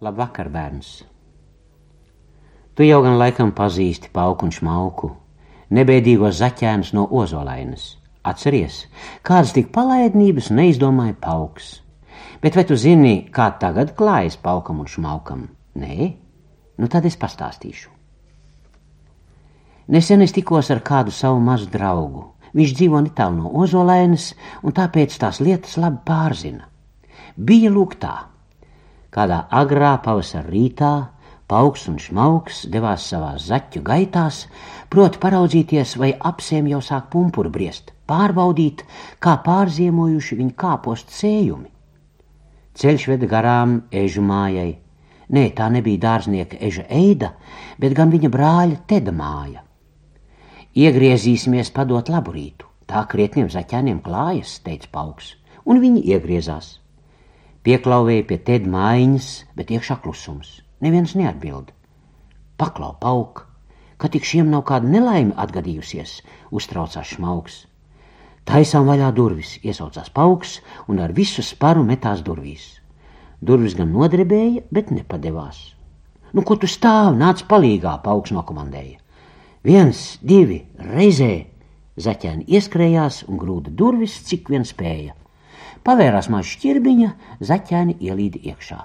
Labvakar, bērns! Tu jau gan laikam pazīsti pauku un šmauku, nebēdīgos zaķēnus no ozolainas. Atceries, kādas tik palaidnības neizdomāja pauks. Bet vai tu zini, kā tagad klājas paukam un šmaukam? Nē, nu tad es pastāstīšu. Nesen es tikos ar kādu savu mazu draugu. Viņš dzīvo netālu no ozolainas, un tāpēc tās lietas labi pārzina. Bija lūk tā. Kādā agrā pavasara rītā Pauks un Šmauks devās savās zaķu gaitās, proti paraudzīties, vai apsēm jau sāk pumpuru briest, pārbaudīt, kā pārziemojuši viņa kāpostu sējumi. Ceļš veda garām ežu mājai. Nē, tā nebija dārznieka eža eida, bet gan viņa brāļa Teda māja. Iegriezīsimies padot labu rītu, tā krietniem zaķēniem klājas, teica Pauks, un viņi iegriezās. Pieklauvēja pie tēda mājiņas, bet iekšā klusums. Neviens neatbild. Paklau pauk, ka tik šiem nav kāda nelaime atgadījusies, uztraucās šmauks. Taisām vaļā durvis, iesaucās pauks un ar visu sparu metās durvīs. Durvis gan nodrebēja, bet nepadevās. Nu, ko tu stāv, nāc palīgā, pauks nokomandēja. Viens, divi, reizē! Zaķēni ieskrējās un grūda durvis, cik vien spēja. Pavērās maza šķirbiņa, zaķēni ielīda iekšā.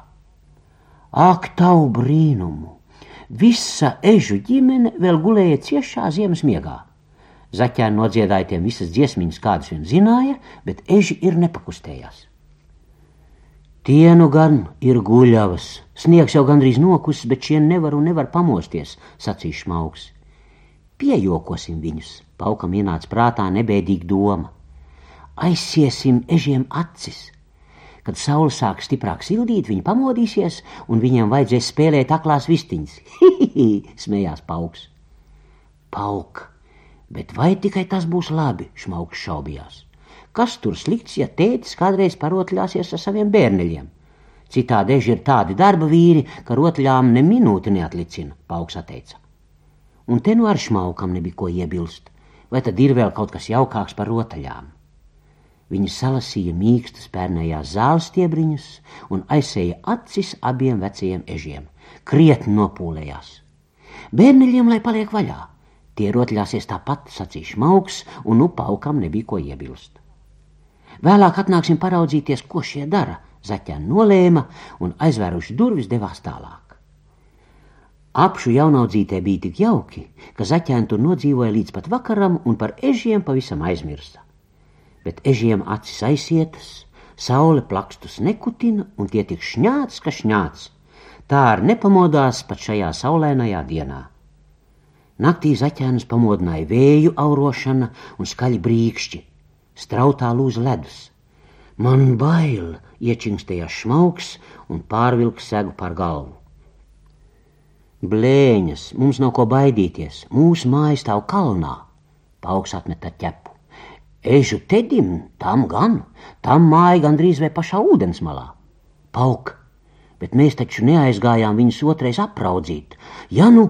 Ak, tavu brīnumu! Visa ežu ģimene vēl gulēja ciešā ziemas miegā. Zaķēni nodziedāja tiem visas dziesmiņas, kādas vien zināja, bet eži ir nepakustējās. Tie nu gan ir guļavas, sniegs jau gandrīz nokusis, bet šie nevar un nevar pamosties, sacīja šmauks. Piejokosim viņus, paukam ienāca prātā nebēdīga doma aizsiesim ežiem acis. Kad saule sāk stiprāk sildīt, viņi pamodīsies, un viņiem vajadzēs spēlēt aklās vistiņas. Hihihi, smējās pauks. Pauk, bet vai tikai tas būs labi, šmauks šaubījās. Kas tur slikts, ja tētis kādreiz parotļāsies ar saviem bērneļiem? Citādi eži ir tādi darba vīri, ka rotļām ne minūti neatlicina, pauks atteica. Un te nu ar šmaukam nebija ko iebilst, vai tad ir vēl kaut kas jaukāks par rotaļām? Viņa salasīja mīkstas pērnējās zāles stiebriņus un aizsēja acis abiem vecajiem ežiem. Krietni nopūlējās. Bērniļiem lai paliek vaļā. Tie rotļāsies tāpat, sacīja šmauks, un nu paukam nebija ko iebilst. Vēlāk atnāksim paraudzīties, ko šie dara. Zaķēni nolēma un aizvēruši durvis devās tālāk. Apšu jaunaudzītē bija tik jauki, ka zaķēni tur nodzīvoja līdz pat vakaram un par ežiem pavisam aizmirsa bet ežiem acis aizietas, saule plakstus nekutina un tie tik šņāts, ka šņāts. Tā ar nepamodās pat šajā saulēnajā dienā. Naktī zaķēnus pamodināja vēju aurošana un skaļi brīkšķi, strautā lūza ledus. Man bail, iečingstēja šmauks un pārvilka segu par galvu. Blēņas, mums nav ko baidīties, mūsu mājas stāv kalnā, pauks atmeta ķepu. Ežu tedim, tam gan, tam māja gandrīz vai pašā ūdens malā. Pauk, bet mēs taču neaizgājām viņus otrais apraudzīt. Ja nu,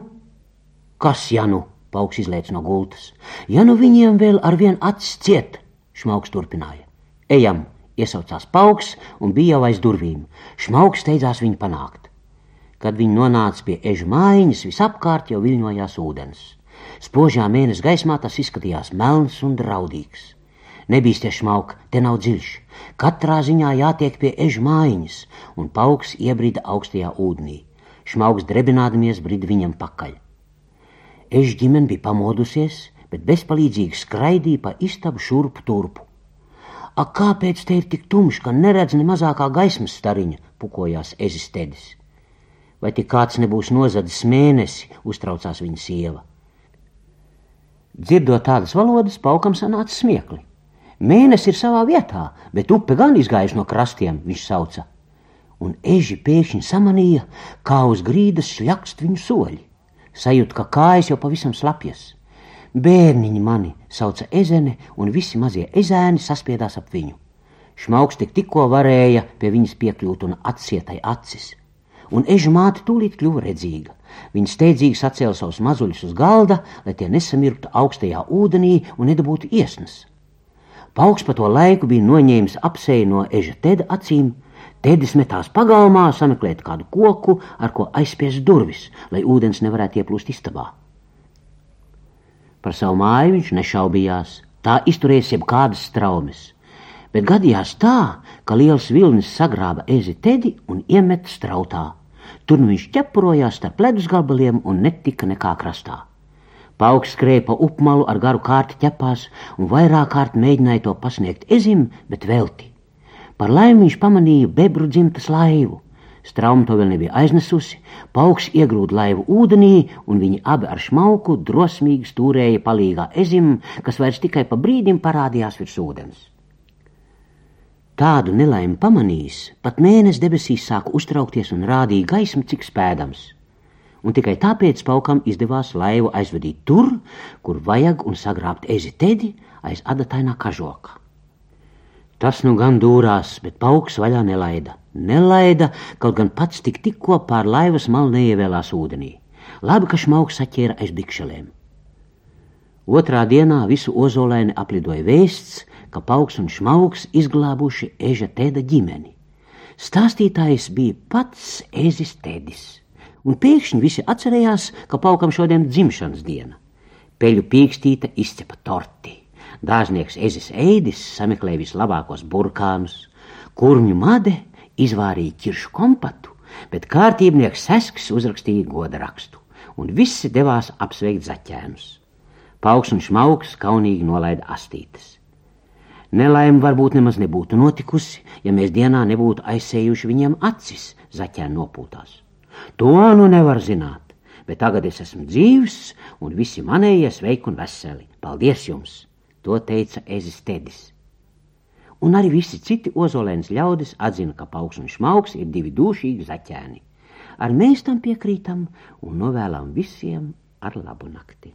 kas ja nu, pauks izlēc no gultas, ja nu viņiem vēl ar vien acis ciet, šmauks turpināja. Ejam, iesaucās pauks un bija jau aiz durvīm. Šmauks steidzās viņu panākt. Kad viņi nonāca pie ežu mājiņas, visapkārt jau viļņojās ūdens. Spožā mēneša gaismā tas izskatījās melns un draudīgs. Nebīsties šmauka, te nav dziļš. Katrā ziņā jātiek pie eža mājiņas, un pauks iebrida augstajā ūdenī. Šmauks drebinādamies brida viņam pakaļ. Eža ģimene bija pamodusies, bet bezpalīdzīgi skraidīja pa istabu šurpu turpu. Ak, kāpēc te ir tik tumšs, ka neredz ne mazākā gaismas stariņa, pukojās ezistedis. Vai tik kāds nebūs nozadzis mēnesi, uztraucās viņa sieva. Dzirdot tādas valodas, paukam sanāca smiekli. Mēnesis ir savā vietā, bet upe gan izgājusi no krastiem, viņš sauca. Un eži pēkšņi samanīja, kā uz grīdas šļakst viņu soļi. Sajūt, ka kājas jau pavisam slapjas. Bērniņi mani sauca ezene, un visi mazie ezēni saspiedās ap viņu. Šmauks tik tikko varēja pie viņas piekļūt un atsietai acis. Un eža māte tūlīt kļuva redzīga. Viņa steidzīgi sacēla savus mazuļus uz galda, lai tie nesamirktu augstajā ūdenī un nedabūtu iesnas. Pauks pa to laiku bija noņēmis apseju no eža teda acīm. Tēdis metās pagalmā sameklēt kādu koku, ar ko aizspiest durvis, lai ūdens nevarētu ieplūst istabā. Par savu māju viņš nešaubījās, tā izturēs jebkādas straumes. Bet gadījās tā, ka liels vilnis sagrāba ezi tedi un iemeta strautā. Tur nu viņš ķepurojās starp ledus gabaliem un netika nekā krastā. Pauks skrēja pa upmalu ar garu kārti ķepās un vairāk kārt mēģināja to pasniegt ezim, bet velti. Par laimi viņš pamanīja bebru dzimtas laivu. Strauma to vēl nebija aiznesusi, pauks iegrūda laivu ūdenī, un viņi abi ar šmauku drosmīgi stūrēja palīgā ezim, kas vairs tikai pa brīdim parādījās virs ūdens. Tādu nelaimi pamanījis, pat mēnesis debesīs sāka uztraukties un rādīja gaismu, cik spēdams. Un tikai tāpēc paukam izdevās laivu aizvedīt tur, kur vajag un sagrābt ezi tedi aiz adatainā kažoka. Tas nu gan dūrās, bet pauks vaļā nelaida. Nelaida, kaut gan pats tik tikko pār laivas malu neievēlās ūdenī. Labi, ka šmauks saķēra aiz bikšelēm. Otrā dienā visu ozolēni aplidoja vēsts, ka pauks un šmauks izglābuši eža tēda ģimeni. Stāstītājs bija pats ezis tēdis, un pēkšņi visi atcerējās, ka paukam šodien dzimšanas diena. Peļu pīkstīte izcepa torti. Dārznieks Ezis Eidis sameklēja vislabākos burkānus, kurņu made izvārīja ķiršu kompatu, bet kārtībnieks Sesks uzrakstīja goda rakstu, un visi devās apsveikt zaķēnus. Pauks un šmauks kaunīgi nolaida astītes. Nelaime varbūt nemaz nebūtu notikusi, ja mēs dienā nebūtu aizsējuši viņiem acis zaķēna nopūtās. To nu nevar zināt, bet tagad es esmu dzīvs un visi manējie sveiki un veseli. Paldies jums! To teica Ezis Tedis. Un arī visi citi ozolēns ļaudis atzina, ka pauks un šmauks ir divi dūšīgi zaķēni. Ar mēs tam piekrītam un novēlam visiem ar labu nakti.